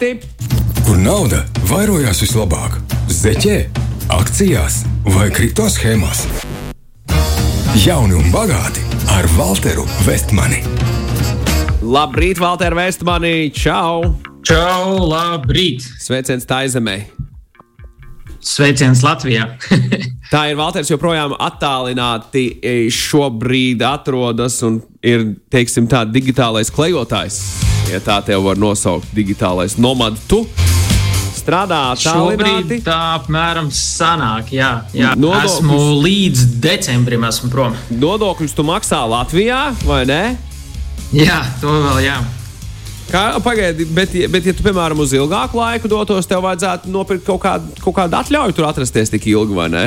Kur nauda vairojās vislabāk? Zeķē, akcijās vai kripto schēmās? Jauni un bagāti ar Walteru Vestmani. Labrīt, Valter Vestmani! Čau! Čau, labrīt! Sveiciens Taizemē! Sveiciens Latvijā! Tā ir Valters joprojām attālināti šobrīd atrodas un ir, teiksim, tā digitālais klejotājs. Ja tā te var nosaukt, digitālais nomads. Tu strādā šobrīd tālināti. tā apmēram sanāk, jā. jā. Nodokļus- Esmu līdz decembrim esmu prom. Nodokļus tu maksā Latvijā, vai ne? Jā, to vēl jā. Kā, pagaidi, bet, bet, ja tu, piemēram, uz ilgāku laiku dotos, tev vajadzētu nopirkt kaut kādu, kaut kādu atļauju tur atrasties tik ilgi, vai ne?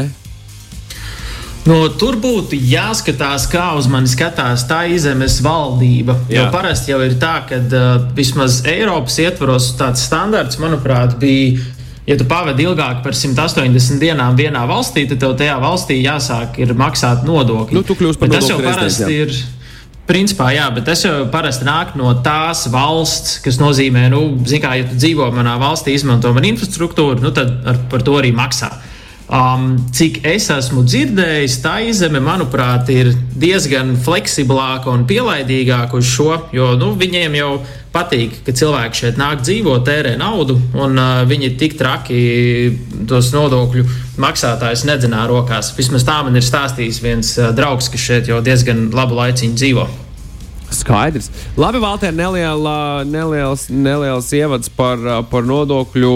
No, tur būtu jāskatās, kā uz mani skatās tā izemes valdība. Jā. Jo parasti jau ir tā, ka uh, vismaz Eiropas ietvaros tāds standarts, manuprāt, bija. Ja tu pavadi ilgāk par 180 dienām vienā valstī, tad tev tajā valstī jāsāk ir maksāt nodokļi. Nu, tu kļūsi par jā. ir. Principā, jā, bet tas jau parasti nāk no tās valsts, kas nozīmē, nu, zin kā, ja tu dzīvo manā valstī, izmanto manu infrastruktūru, nu, tad ar, par to arī maksā. Um, cik es esmu dzirdējis, tā izeme, manuprāt, ir diezgan fleksiblāka un pielaidīgāka uz šo, jo nu, viņiem jau patīk, ka cilvēki šeit nāk dzīvot, tērē naudu, un uh, viņi tik traki tos nodokļu maksātājus nedzinā rokās. Vismaz tā man ir stāstījis viens uh, draugs, kas šeit jau diezgan labu laiciņu dzīvo. Skaidrs. Labi, Valter, neliela, neliels, neliels ievads par, par nodokļu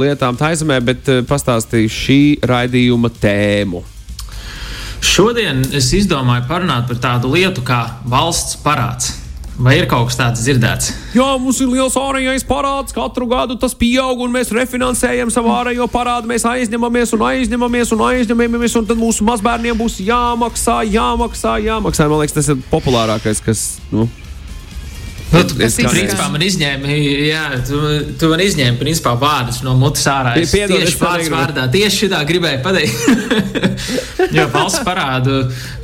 lietām taizemē, bet eh, pastāstīšu šī raidījuma tēmu. Šodien es izdomāju parunāt par tādu lietu kā valsts parāds. Vai ir kaut kas tāds dzirdēts? Jā, mums ir liels ārējais parāds. Katru gadu tas pieaug, un mēs refinansējam savu ārējo parādu. Mēs aizņemamies un aizņemamies un aizņemamies, un tad mūsu mazbērniem būs jāmaksā, jāmaksā, jāmaksā. Man liekas, tas ir populārākais, kas. Nu, Nu, tu, Es kā- principā, man izņēma, jā, tu, tu man izņēmi principā, vārdus no mutes ārā. Es Piedod, tieši negribu. vārdā, tieši šitā gribēju pateikt. jo valsts parāda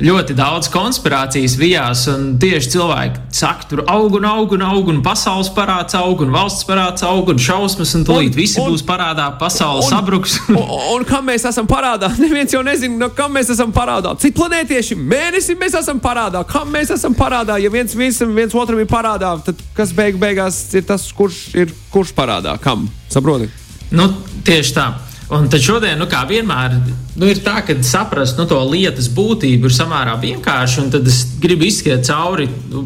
ļoti daudz konspirācijas vijās, un tieši cilvēki saka, tur aug un aug un aug, un pasaules parāds aug, un valsts parāds aug, un šausmas, un tūlīt Un- visi un- būs parādā, pasaule un- sabruks. Un, un kam mēs esam parādā? Neviens jau nezina, no kam mēs esam parādā. Cik planētieši mēnesi mēs esam parādā? Kam mēs esam parādā? Ja viens, viens, viens otram ir parādā, tad kas beig beigās ir tas, kurš ir kurš parādā? Kam? Saproti? Nu, tieši tā. Un tad šodien, nu, kā vienmēr, nu, ir tā, ka saprast nu, to lietas būtību ir samērā vienkārši. Tad es gribu izskriet cauri nu,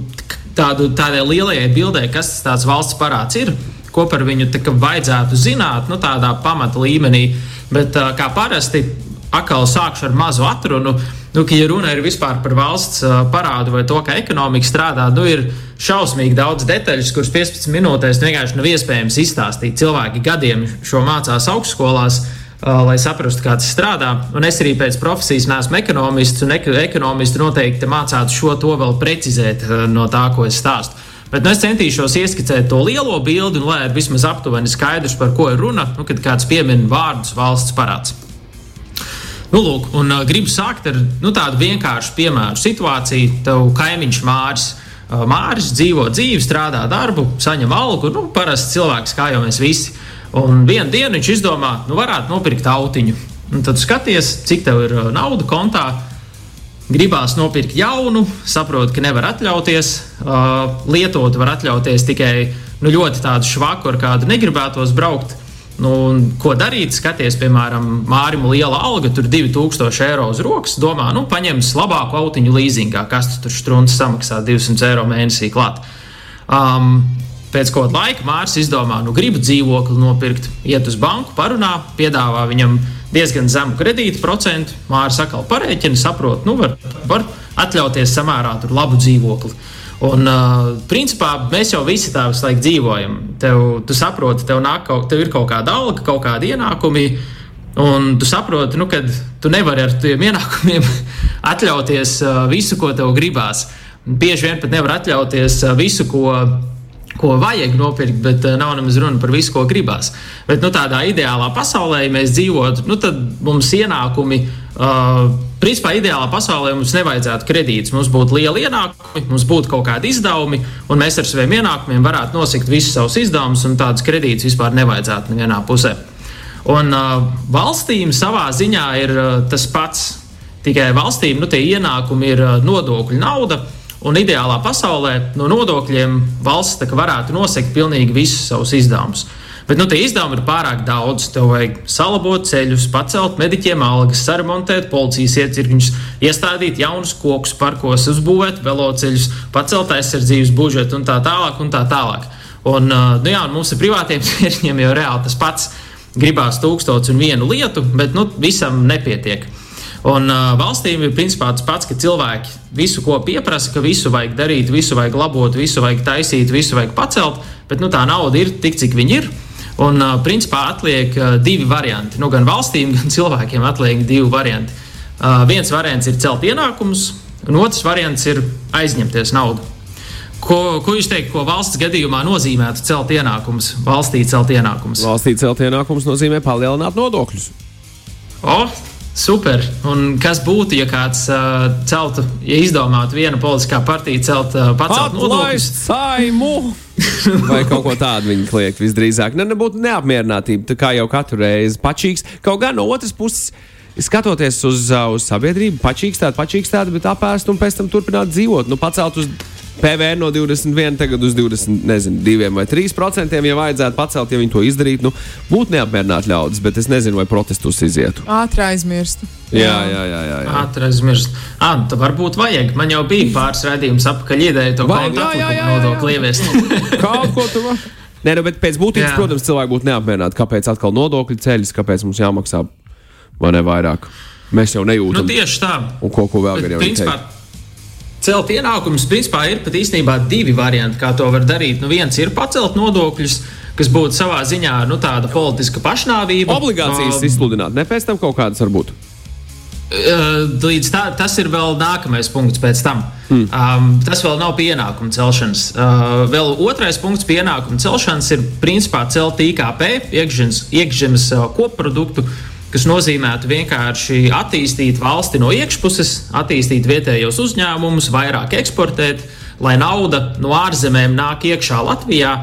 tādu, tādai lielajai bildē, kas tas valsts parāds ir, ko par viņu kā vajadzētu zināt, nu, tādā pamata līmenī. Bet kā parasti, atkal sākšu ar mazu atrunu. Nu, ka, ja runa ir vispār par valsts parādu vai to, kā ekonomika strādā, nu, ir šausmīgi daudz detaļu, kuras 15 minūtēs vienkārši nav iespējams izstāstīt. Cilvēki gadiem šo mācās augstskolās, ā, lai saprastu, kā tas strādā. Un es arī pēc profesijas neesmu ekonomists, un ek ekonomisti noteikti mācātu šo to vēl precizēt ā, no tā, ko es stāstu. Bet nu, es centīšos ieskicēt to lielo bildi, un lai ir vismaz aptuveni skaidrs, par ko ir runa, nu, kad kāds piemin vārdus valsts parāds. Nu, lūk, un, uh, gribu sākt ar nu, tādu vienkāršu piemēru situāciju. Tev kaimiņš Māris. Uh, Māris dzīvo dzīvi, strādā darbu, saņem algu. Nu, parasti cilvēks, kā jau mēs visi. Un vienā dienā viņš izdomā, nu, varētu nopirkt autiņu. Un tad skaties, cik tev ir uh, nauda kontā. Gribās nopirkt jaunu, saprot, ka nevar atļauties. Uh, lietot var atļauties tikai nu, ļoti tādu švaku, ar kādu negribētos braukt. Nu, ko darīt? Skaties, piemēram, Mārim liela alga, tur 2000 eiro uz rokas. Domā, nu, paņems labāku autiņu līzingā, kas tu tur strunts samaksā 200 eiro mēnesī klāt. Um, pēc kāda laika Mārcis izdomā, nu, gribu dzīvokli nopirkt, iet uz banku, parunā, piedāvā viņam diezgan zemu kredītu procentu. Mārcis atkal parēķina, saprot, nu, var, var atļauties samērā labu dzīvokli. Un, uh, principā, mēs jau visi tā visu laiku dzīvojam. Tev, tu saproti, tev, nāk, tev ir kaut kāda alga, kaut kādi ienākumi. Un tu saproti, nu, ka tu nevari ar tiem ienākumiem atļauties uh, visu, ko tev gribās. Bieži vien pat nevar atļauties uh, visu, ko, ko vajag nopirkt, bet uh, nav nemaz runa par visu, ko gribās. Bet nu, tādā ideālā pasaulē, ja mēs dzīvotu, nu, tad mums ienākumi uh, Principā ideālā pasaulē mums nevajadzētu kredītus. Mums būtu liela ienākumi, mums būtu kaut kādi izdevumi, un mēs ar saviem ienākumiem varētu nosakt visus savus izdevumus, un tādus kredītus vispār nevajadzētu nevienā pusē. Un uh, valstīm savā ziņā ir uh, tas pats. Tikai valstīm nu, tie ienākumi ir uh, nodokļu nauda, un ideālā pasaulē no nodokļiem valsts varētu nosegt pilnīgi visus savus izdevumus. Bet nu, tie izdevumi ir pārāk daudz. Tev vajag salabot ceļus, pacelt mediķiem algas, saremontēt policijas iecirkņus, iestādīt jaunus kokus parkos, uzbūvēt veloceļus, pacelt aizsardzības budžetu un tā tālāk. Un tā tālāk. Un, nu, jā, un mums ir privātiem ķēršņiem jau reāli tas pats. Gribās tūkstotis un vienu lietu, bet nu, visam nepietiek. Un uh, valstīm ir principā tas pats, ka cilvēki visu, ko pieprasa, ka visu vajag darīt, visu vajag labot, visu vajag taisīt, visu vajag pacelt, bet nu, tā nauda ir tik, cik viņi ir. Un, principā, atliek divi varianti. Nu, gan valstīm, gan cilvēkiem atliek divi varianti. Uh, viens variants ir celt ienākumus, un otrs variants ir aizņemties naudu. Ko, ko jūs teikt, ko valsts gadījumā nozīmētu celt ienākumus? Valstī celt ienākumus. Valstī celt ienākumus nozīmē palielināt nodokļus. O, Super. Un kas būtu, ja kāds uh, celtu, ja izdomātu viena politiskā partija celt uh, pacelt nodokļus? Saimu! Vai kaut ko tādu viņi kliek visdrīzāk. Ne, nebūtu neapmierinātība, kā jau katru reizi pačīgs. Kaut gan no otras puses. Skatoties uz, uz sabiedrību, pačīgs tāda, bet apēst un pēc tam turpināt dzīvot. Nu, pacelt uz PVN no 21, tagad uz 20, nezinu, 2 vai 3 procentiem, ja vajadzētu pacelt, ja viņi to izdarītu. Nu, būtu neapmierināti ļaudis, bet es nezinu, vai protestus izietu. Ātri aizmirst. Jā, jā, jā. jā, jā. Ātri aizmirst. Ah, tā varbūt vajag. Man jau bija pāris redzējums apakaļ ideja to Vajag, kontu jā, jā, jā, nodokli ieviest. Kaut ko tu vari. Nē, nu, bet pēc būtības, Jā. protams, cilvēki būtu neapmierināti. Kāpēc atkal nodokļu ceļus, kāpēc mums jāmaksā vai ne vairāk? Mēs jau nu, nejūtam. tieši tā. Un ko, ko vēl principā, teikt? Celt ienākumus, principā, ir pat īstenībā divi varianti, kā to var darīt. Nu, viens ir pacelt nodokļus, kas būtu savā ziņā nu, tāda politiska pašnāvība. Obligācijas Um, izsludināt, ne pēc tam kaut kādas varbūt. Uh, Līdz tā, tas ir vēl nākamais punkts pēc tam. Mm. Um, tas vēl nav pienākuma celšanas. Uh, vēl otrais punkts pienākuma celšanas ir principā celt IKP, iekšzemes, iekšzemes uh, koproduktu, kas nozīmētu vienkārši attīstīt valsti no iekšpuses, attīstīt vietējos uzņēmumus, vairāk eksportēt, lai nauda no ārzemēm nāk iekšā Latvijā.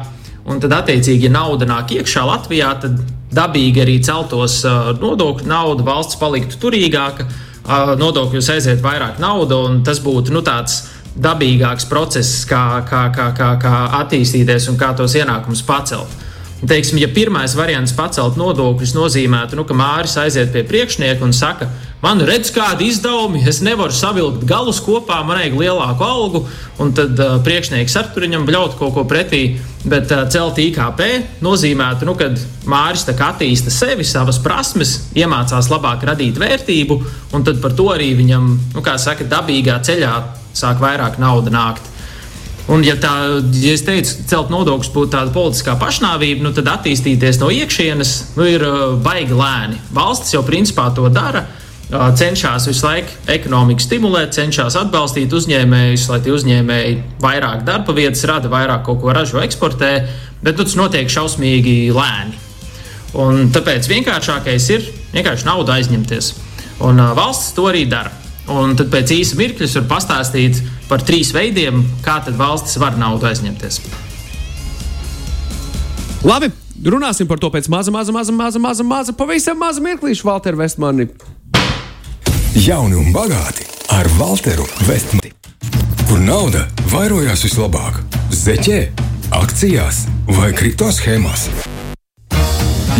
Un tad, attiecīgi, ja nauda nāk iekšā Latvijā, tad dabīgi arī celtos uh, nodokļu nauda, valsts paliktu turīgāka, uh, nodokļos aiziet vairāk naudas, un tas būtu nu, tāds dabīgāks process, kā, kā, kā, kā, kā attīstīties un kā tos ienākumus pacelt. Teiksim, ja pirmais variants pacelt nodokļus nozīmētu, nu, ka Māris aiziet pie priekšnieka un saka, man redz kādi izdevumi, es nevaru savilkt galus kopā, man vajag lielāku algu, un tad uh, priekšnieks ar tur viņam bļaut kaut ko pretī. Bet uh, celt IKP nozīmētu, nu, ka Māris attīsta sevi, savas prasmes, iemācās labāk radīt vērtību, un tad par to arī viņam, nu, kā saka, dabīgā ceļā sāk vairāk naudas nākt. Un, ja tā, ja es teicu, celt nodokļus būtu tāda politiskā pašnāvība, nu, tad attīstīties no iekšienes nu, ir uh, baigi lēni. Valsts jau principā to dara. uh, Cenšas visu laiku ekonomiku stimulēt, cenšas atbalstīt uzņēmējus, lai tie uzņēmēji vairāk darba vietas rada, vairāk kaut ko ražo, eksportē, bet nu, tas notiek šausmīgi lēni. Un tāpēc vienkāršākais ir vienkārši naudu aizņemties. Un uh, valsts to arī dara. Un tad pēc īsa mirkļa es varu pastāstīt par trīs veidiem, kā tad valstis var naudu aizņemties. Labi, runāsim par to pēc maza, maza, maza, maza, maza, maza pavisam maza mirklīša, Valter Vestmani. Jauni un bagāti ar Walteru Vestmani. Kur nauda vairojās vislabāk? Zeķē, akcijās vai kripto schēmās?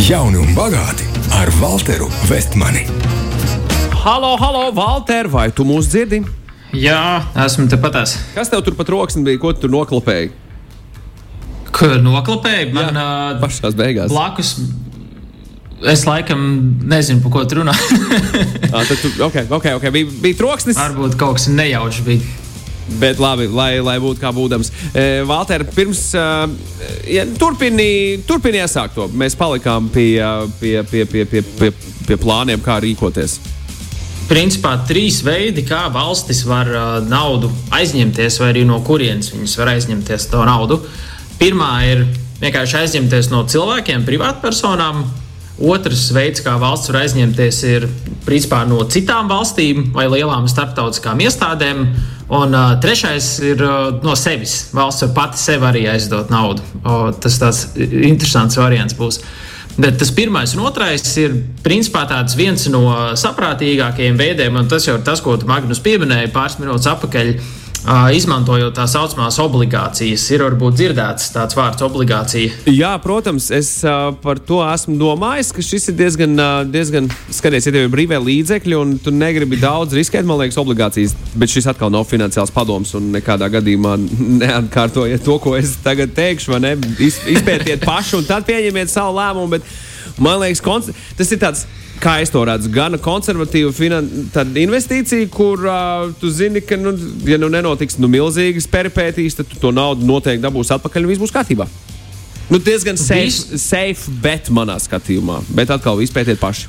Jauni un bagāti ar Walteru Vestmani. Halo, halo, Valter, vai tu mūs dzirdi? Jā, esmu tepatās. Kas tev tur pat rokas bija, ko tu tur noklapēji? Kur noklapēji? Man uh, Pašās beigās. blakus. Es laikam nezinu, par ko tu runā. Ah, tad tu, okay, okay, okay. Bija, bija troksnis, Varbūt kaut kas nejauši bija. bet labi, lai, lai būtu kā būdams. E, Valter, pirms ja, turpini, turpini iesākt to, mēs palikām pie, pie, pie, pie, pie, pie, pie plāniem, kā rīkoties. Principā trīs veidi, kā valstis var uh, naudu aizņemties, vai arī no kurienes viņas var aizņemties to naudu. Pirmā ir vienkārši aizņemties no cilvēkiem, privātpersonām. Otrs veids, kā valsts var aizņemties, ir principā no citām valstīm vai lielām starptautiskām iestādēm. Un uh, trešais ir uh, no sevis. Valsts var pati sev arī aizdot naudu. O, tas tāds interesants variants būs. Bet tas pirmais un otrais ir principā viens no saprātīgākajiem veidiem, un tas jau ir tas, ko Magnus pieminēja pāris minūtes atpakaļ. Izmantojot tā saucamās obligācijas. Ir varbūt dzirdēts tāds vārds obligācija. Jā, protams, es par to esmu domājis, ka šis ir diezgan, diezgan skaties, ja tev ir brīvē līdzekļi un tu negribi daudz riskēt, man liekas, obligācijas. Bet šis atkal nav finansiāls padoms un nekādā gadījumā neatkārtojiet to, ko es tagad teikšu. Ne? Izpētiet paši un tad pieņemiet savu lēmumu. Bet man liekas, tas ir tāds kā es to redzu, gan konservatīva investīcija, kur uh, tu zini, ka, nu, ja nu nenotiks nu, milzīgas peripētīs, tad tu to naudu noteikti dabūsi atpakaļ un viss būs kārtībā. Nu, diezgan safe, safe bet manā skatījumā, bet atkal izpētiet paši.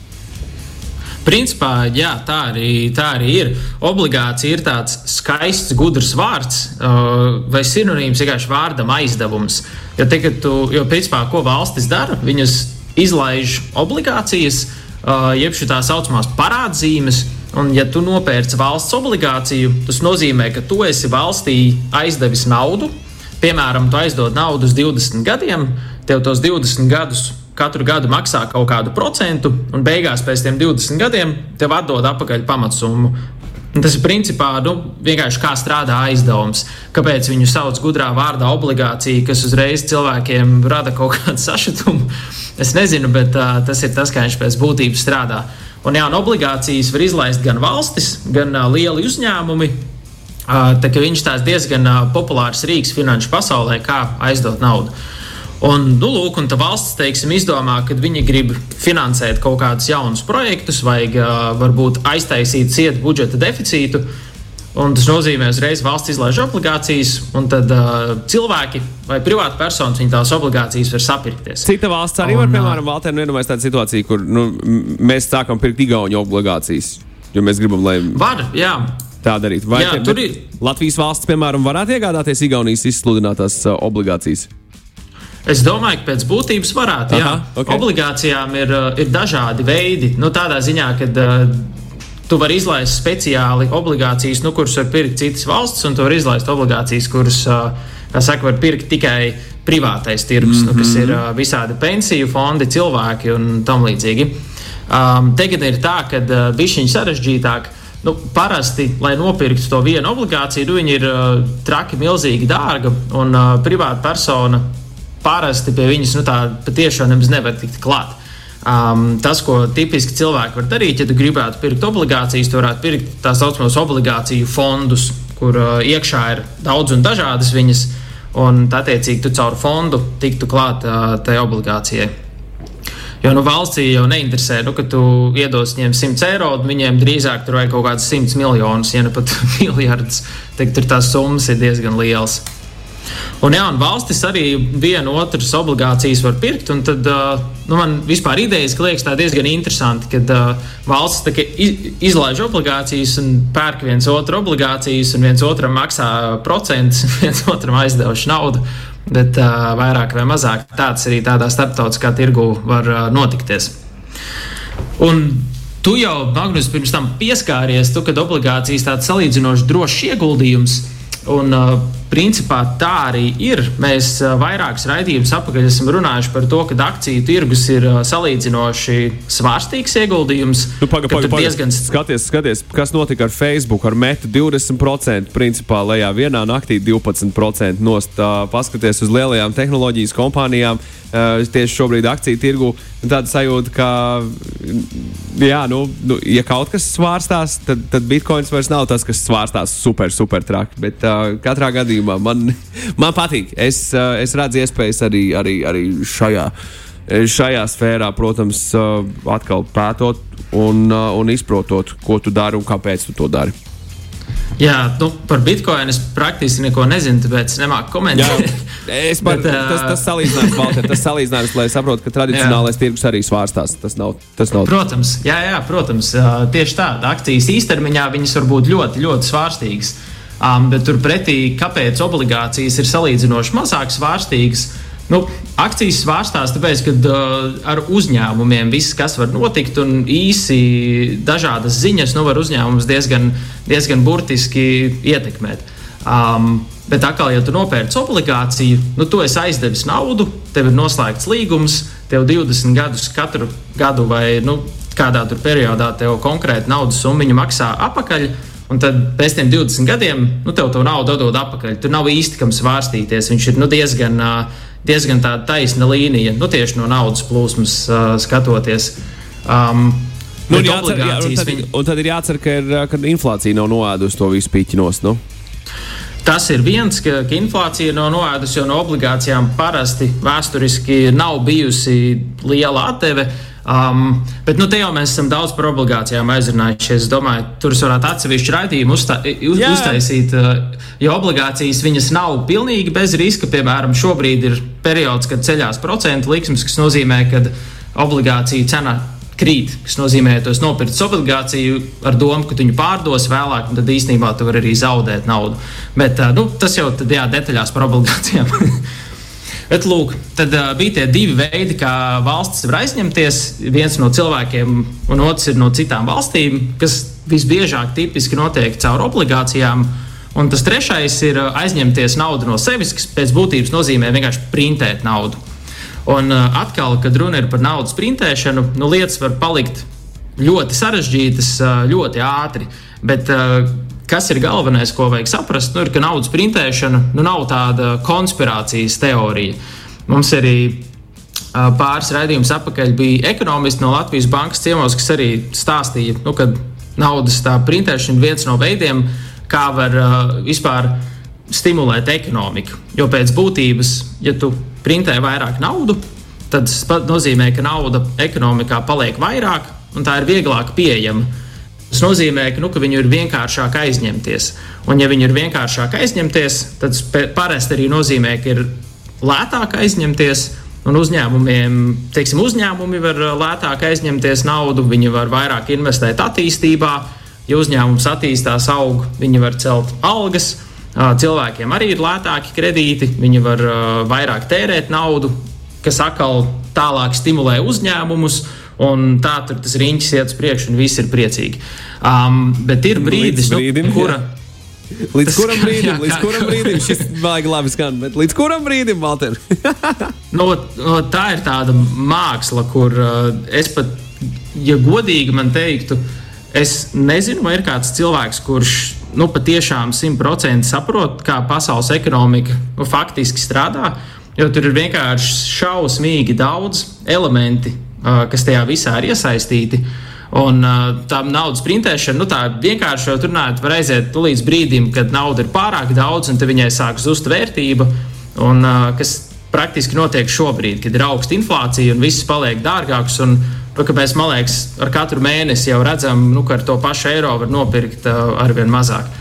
Principā, jā, tā arī, tā arī ir. Obligācija ir tāds skaists, gudrs vārds uh, vai sinonīms vienkārši vārdam aizdevums. Jo, te, tu, jo principā, ko valstis dara? Viņas izlaiž obligācijas, Uh, jeb šī tā saucamās parādzīmes. Un, ja tu nopērci valsts obligāciju, tas nozīmē, ka tu esi valstī aizdevis naudu. Piemēram, tu aizdod naudu uz 20 gadiem, tev tos 20 gadus katru gadu maksā kaut kādu procentu, un beigās pēc tam 20 gadiem tev atdod atpakaļ pamatsummu. Tas ir principā nu, vienkārši kā strādā aizdevums. Kāpēc viņu sauc gudrā vārdā obligācija, kas uzreiz cilvēkiem rada kaut kādu sašutumu? Es nezinu, bet uh, tas ir tas, kā viņš pēc būtības strādā. Un, jā, un obligācijas var izlaist gan valstis, gan uh, lieli uzņēmumi. Uh, tā viņš tās diezgan uh, populārs rīks finanšu pasaulē, kā aizdot naudu. Un, nu, lūk, un valsts teiksim, izdomā, ka viņi grib finansēt kaut kādus jaunus projektus, vai uh, varbūt aiztaisīt cietu budžeta deficītu. Un tas nozīmē, ka uzreiz valsts izlaiž obligācijas, un tad uh, cilvēki vai privāti personas tās obligācijas var sapirkties. Cita valsts arī un, var, piemēram, Valtēra, nu, iedomājas tādu situāciju, kur nu, mēs sākam pirkt Igaunijas obligācijas, jo mēs gribam, lai. Var, jā. Tā darīt. Vai jā, tie, ir... Latvijas valsts, piemēram, varētu iegādāties Igaunijas izsludinātās uh, obligācijas? Es domāju, ka pēc būtības varētu. Aha, okay. Obligācijām ir, ir dažādi veidi. Nu, tādā ziņā, ka uh, tu vari izlaist speciāli obligācijas, nu, kuras var pirkt citas valsts, un tu vari izlaist obligācijas, kuras, kā saka, var pirkt tikai privātais tirgus, mm -hmm. nu, kas ir mhm. visādi pensiju fondi, cilvēki un tam līdzīgi. Um, Tagad ir tā, ka uh, bija sarežģītāk. Nu, parasti, lai nopirktu to vienu obligāciju, nu, viņi ir uh, traki, milzīgi dārga, un uh, privāta persona parasti pie viņas nu, patiešām nemaz nevar tikt klāt. Um, tas, ko tipiski cilvēki var darīt, ja tu gribētu pirkt obligācijas, tu varētu pirkt tā saucamos obligāciju fondus, kur uh, iekšā ir daudz un dažādas viņas, un attiecīgi tu caur fondu tiktu klāt uh, tai obligācijai. Jo nu, valstī jau neinteresē, nu, ka tu iedos viņiem 100 eiro, viņiem drīzāk tur vajag kaut kādas 100 miljonus, ja ne pat miljardus. Tur tās summas ir diezgan lielas. Un, jā, un valstis arī vienu otras obligācijas var pirkt. Tad, nu, man vispār idejas liekas diezgan interesanti, kad uh, valsts izlaiž obligācijas un pērk viens otru obligācijas, un viens otram maksā procentus, viens otram aizdevuši naudu. Bet uh, vairāk vai mazāk tāds arī tādā starptautiskā tirgu var uh, notikties. Un tu jau, Magnus, pirms tam pieskāries, tu, kad obligācijas tāds salīdzinoši drošs ieguldījums. Un, uh, Principā tā arī ir. Mēs vairākus raidījumus apakaļ esam runājuši par to, ka akciju tirgus ir salīdzinoši svārstīgs ieguldījums. Nu, paga, paga, paga. Diezgan... Skaties, skaties, kas notika ar Facebook, ar metu 20%, principā lejā vienā naktī 12% nost. Paskaties uz lielajām tehnoloģijas kompānijām, tieši šobrīd akciju tirgu. Tāda sajūta, ka, jā, nu, nu, ja kaut kas svārstās, tad, tad bitkoins vairs nav tas, kas svārstās super, super traki. Bet uh, katrā gadījumā man, man patīk. Es, eh, es redzu iespējas arī, arī, arī šajā, šajā sfērā, protams, eh, atkal pētot un, eh, un izprotot, ko tu dari un kāpēc tu to dari. Jā, nu, par bitkoinu es praktiski neko nezinu, tāpēc nemāku komentēt. Jā, par, Bet, tas, tas salīdzinājums, Valter, tas salīdzinājums, lai saprotu, ka tradicionālais jā. tirgus arī svārstās. Tas nav, tas nav. Protams, jā, jā, protams, tieši tā. Akcijas īstermiņā viņas var būt ļoti, ļoti svārstīgas. Um, bet turpretī, kāpēc obligācijas ir salīdzinoši mazāk svārstīgas? Nu, akcijas svārstās, tāpēc, ka uh, ar uzņēmumiem viss, kas var notikt, un īsi dažādas ziņas, nu, var uzņēmumus diezgan, diezgan burtiski ietekmēt. Um, bet atkal, ja tu nopērci obligāciju, nu, tu esi aizdevis naudu, tev ir noslēgts līgums, tev 20 gadus katru gadu vai nu, kādā periodā tev konkrēti naudas summa maksā apakaļ. Un tad pēc tam 20 gadiem nu, tev to naudu dod atpakaļ. Tur nav īsti kam svārstīties. Viņš ir nu, diezgan uh, diezgan taisna līnija, nu, tieši no naudas plūsmas uh, skatoties. Um, Nu, jācer, jā, un, tad, viņi... un tad ir jācer, ka, ir, ka inflācija nav noēdusi to visu pīķinos. Nu? Tas ir viens, ka, ka inflācija nav noēdusi, jo no obligācijām parasti vēsturiski nav bijusi liela atdeve. Uh, Um, bet nu, te jau mēs esam daudz par obligācijām aizrunājušies. Es domāju, tur varētu atsevišķu raidījumu uzta uz, Jā. uztaisīt, uh, jo obligācijas viņas nav pilnīgi bez riska. Piemēram, šobrīd ir periods, kad ceļās procentu likmes, kas nozīmē, ka obligāciju cena krīt. Tas nozīmē, ka tu nopirksi obligāciju ar domu, ka tu viņu pārdos vēlāk, un tad īstenībā tu vari arī zaudēt naudu. Bet uh, nu, tas jau tad, jā, detaļās par obligācijām. Bet, lūk, tad uh, bija tie divi veidi, kā valsts var aizņemties. Viens no cilvēkiem, un otrs ir no citām valstīm, kas visbiežāk tipiski notiek caur obligācijām. Un tas trešais ir aizņemties naudu no sevis, kas pēc būtības nozīmē vienkārši printēt naudu. Un uh, atkal, kad runa ir par naudas printēšanu, nu, lietas var palikt ļoti sarežģītas, ļoti ātri. Bet uh, kas ir galvenais, ko vajag saprast, nu, ir, ka naudas printēšana nu, nav tāda konspirācijas teorija. Mums arī pāris raidījumus atpakaļ bija ekonomisti no Latvijas bankas ciemos, kas arī stāstīja, nu, ka naudas printēšana ir viens no veidiem, kā var uh, vispār stimulēt ekonomiku. Jo pēc būtības, ja tu printē vairāk naudu, tad tas nozīmē, ka nauda ekonomikā paliek vairāk un tā ir vieglāk pieejama. Tas nozīmē, ka, nu, ka viņu ir vienkāršāk aizņemties. Un, ja viņu ir vienkāršāk aizņemties, tad parasti arī nozīmē, ka ir lētāk aizņemties. Un uzņēmumiem, teiksim, uzņēmumi var lētāk aizņemties naudu, viņi var vairāk investēt attīstībā. Ja uzņēmums attīstās, aug, viņi var celt algas. Cilvēkiem arī ir lētāki kredīti, viņi var vairāk tērēt naudu, kas atkal tālāk stimulē uzņēmumus. Un tā tur tas riņķis iet uz priekšu, un viss ir priecīgi. Um, bet ir brīdis, nu, brīdim, nu, kura. Jā. Līdz kuram brīdim, līdz kuram brīdim šis vajag labi skan, bet līdz kuram brīdim, Valter? no, no, tā ir tāda māksla, kur uh, es pat, ja godīgi man teiktu, es nezinu, vai ir kāds cilvēks, kurš nu, patiešām simtprocentīgi saprot, kā pasaules ekonomika nu, faktiski strādā. Jo tur ir vienkārši šausmīgi daudz elementi, kas tajā visā ir iesaistīti. Un tā naudas printēšana, nu tā vienkārši runājot, var aiziet līdz brīdim, kad nauda ir pārāk daudz un viņai sāk zust vērtība. Un, kas praktiski notiek šobrīd, kad ir augsta inflācija un viss paliek dārgāks. Un, nu, mēs, man liekas, ar katru mēnesi jau redzam, nu, ka ar to pašu eiro var nopirkt arvien mazāk.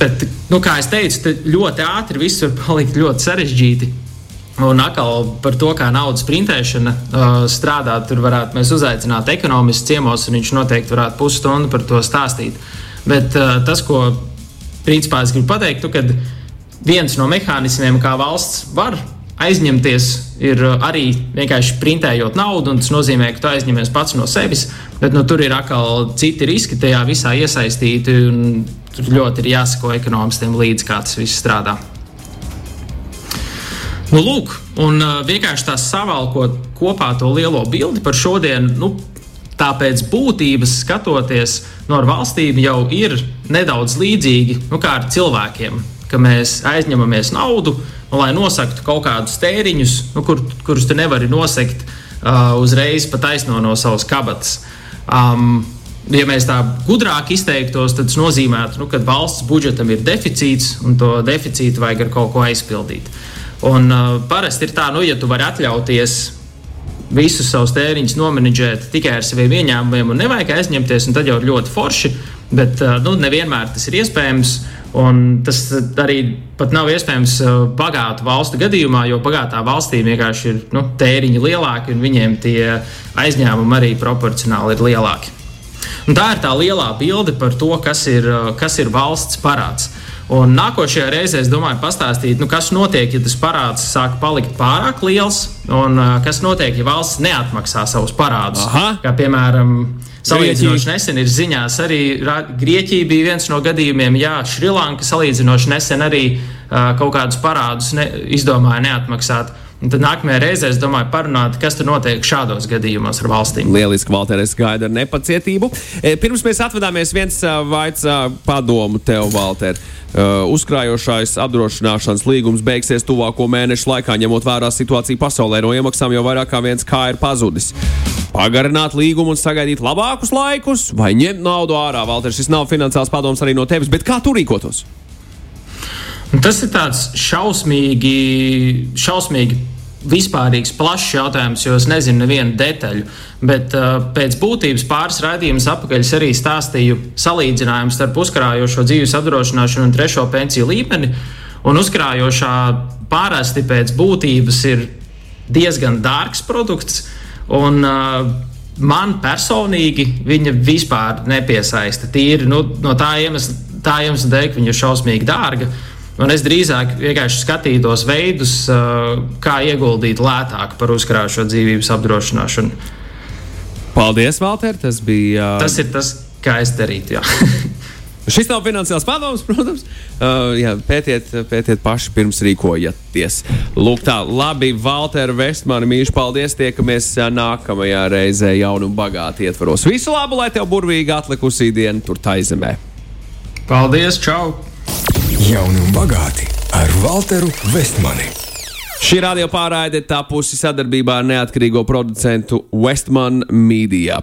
Bet, nu, kā jau teicu, ļoti ātri viss var palikt ļoti sarežģīti. Un atkal par to, kā naudas printēšana uh, strādā, tur varētu mēs uzaicināt ekonomistu ciemos, un viņš noteikti varētu pusstundu par to stāstīt. Bet uh, tas, ko principā es gribu pateikt, tu, kad viens no mehānismiem, kā valsts var aizņemties, ir arī vienkārši printējot naudu, un tas nozīmē, ka tu aizņemies pats no sevis, bet nu, tur ir atkal citi riski tajā visā iesaistīti, un tur ļoti ir jāsako ekonomistiem līdzi, kā tas viss strādā. Nu, lūk, un uh, vienkārši tā savalkot kopā to lielo bildi par šodienu. Nu, Tāpēc būtības skatoties no valstīm jau ir nedaudz līdzīgi nu, kā ar cilvēkiem, ka mēs aizņemamies naudu, nu, lai nosaktu kaut kādus tēriņus, nu, kur, kurus tu nevari nosegt uh, uzreiz pat aizno no savas kabatas. Um, ja mēs tā gudrāk izteiktos, tad tas nozīmē, nu, ka valsts budžetam ir deficīts un to deficītu vajag ar kaut ko aizpildīt. Un uh, parasti ir tā, nu, ja tu vari atļauties visus savus tēriņus nomenedžēt tikai ar saviem ieņēmumiem un nevajag aizņemties, tad jau ir ļoti forši. Bet uh, nu, nevienmēr tas ir iespējams. Un tas arī nav iespējams uh, bagātu valstu gadījumā, jo bagātā valstī vienkārši ir nu, tēriņi lielāki un viņiem tie aizņēmumi arī proporcionāli ir lielāki. Un tā ir tā lielā bilde par to, kas ir, kas ir valsts parāds. Un nākošajā reizē es domāju, pastāstīt, nu, kas notiek, ja tas parāds sāk palikt pārāk liels, un uh, kas notiek, ja valsts neatmaksā savus parādus. Aha. Kā piemēram, salīdzinoši nesen ir ziņās, arī Grieķija bija viens no gadījumiem, Jā, Šrilanka salīdzinoši nesen arī uh, kaut kādus parādus ne, izdomāja neatmaksāt. Un tad nākamajā reizē es domāju, parunāt, kas tur notiek šādos gadījumos ar valstīm. Lieliski, Valter, es gaidu ar nepacietību. E, pirms mēs atvadāmies, viens vaids padomu tev, Valter. Uzkrājošais apdrošināšanas līgums beigsies tuvāko mēnešu laikā, ņemot vērā situāciju pasaulē. No iemaksām jau vairāk kā viens kā ir pazudis. Pagarināt līgumu un sagaidīt labākus laikus, vai ņemt naudu ārā. Valter, šis nav finansiāls padoms arī no tevis, bet kā tu rīkotos? Tas ir tāds šausmīgi, šausmīgi vispārīgs, plašs jautājums, jo es nezinu nevienu detaļu. Bet uh, pēc būtības pāris raidījumus apakaļ es arī stāstīju salīdzinājumu starp uzkrājošo dzīves apdrošināšanu un trešo pensiju līmeni. Un uzkrājošā pārāsti pēc būtības ir diezgan dārgs produkts. Un, uh, man personīgi viņa vispār nepiesaista. Tīri nu, no tā iemesla, tā iemesla dēļ, ka viņa ir šausmīgi dārga. Uh, Un es drīzāk vienkārši skatītos veidus, kā ieguldīt lētāk par uzkrājušo dzīvības apdrošināšanu. Paldies, Valter! Tas bija. Tas ir tas, kā es darītu. Šis nav finansiāls padoms, protams. Uh, jā, pētiet, pētiet paši pirms rīkojaties. Lūk, tā, labi, Valter, Vestmani, mīļš, paldies. Tiekamies nākamajā reizē jaunu un bagātu ietvaros. Visu labu, lai tev burvīgi atlikusī diena tur taizemē. Paldies, čau! Jauni un bagāti ar Walteru Vestmani. Šī radio pārraide tapusi sadarbībā ar neatkarīgo producentu Westman Media.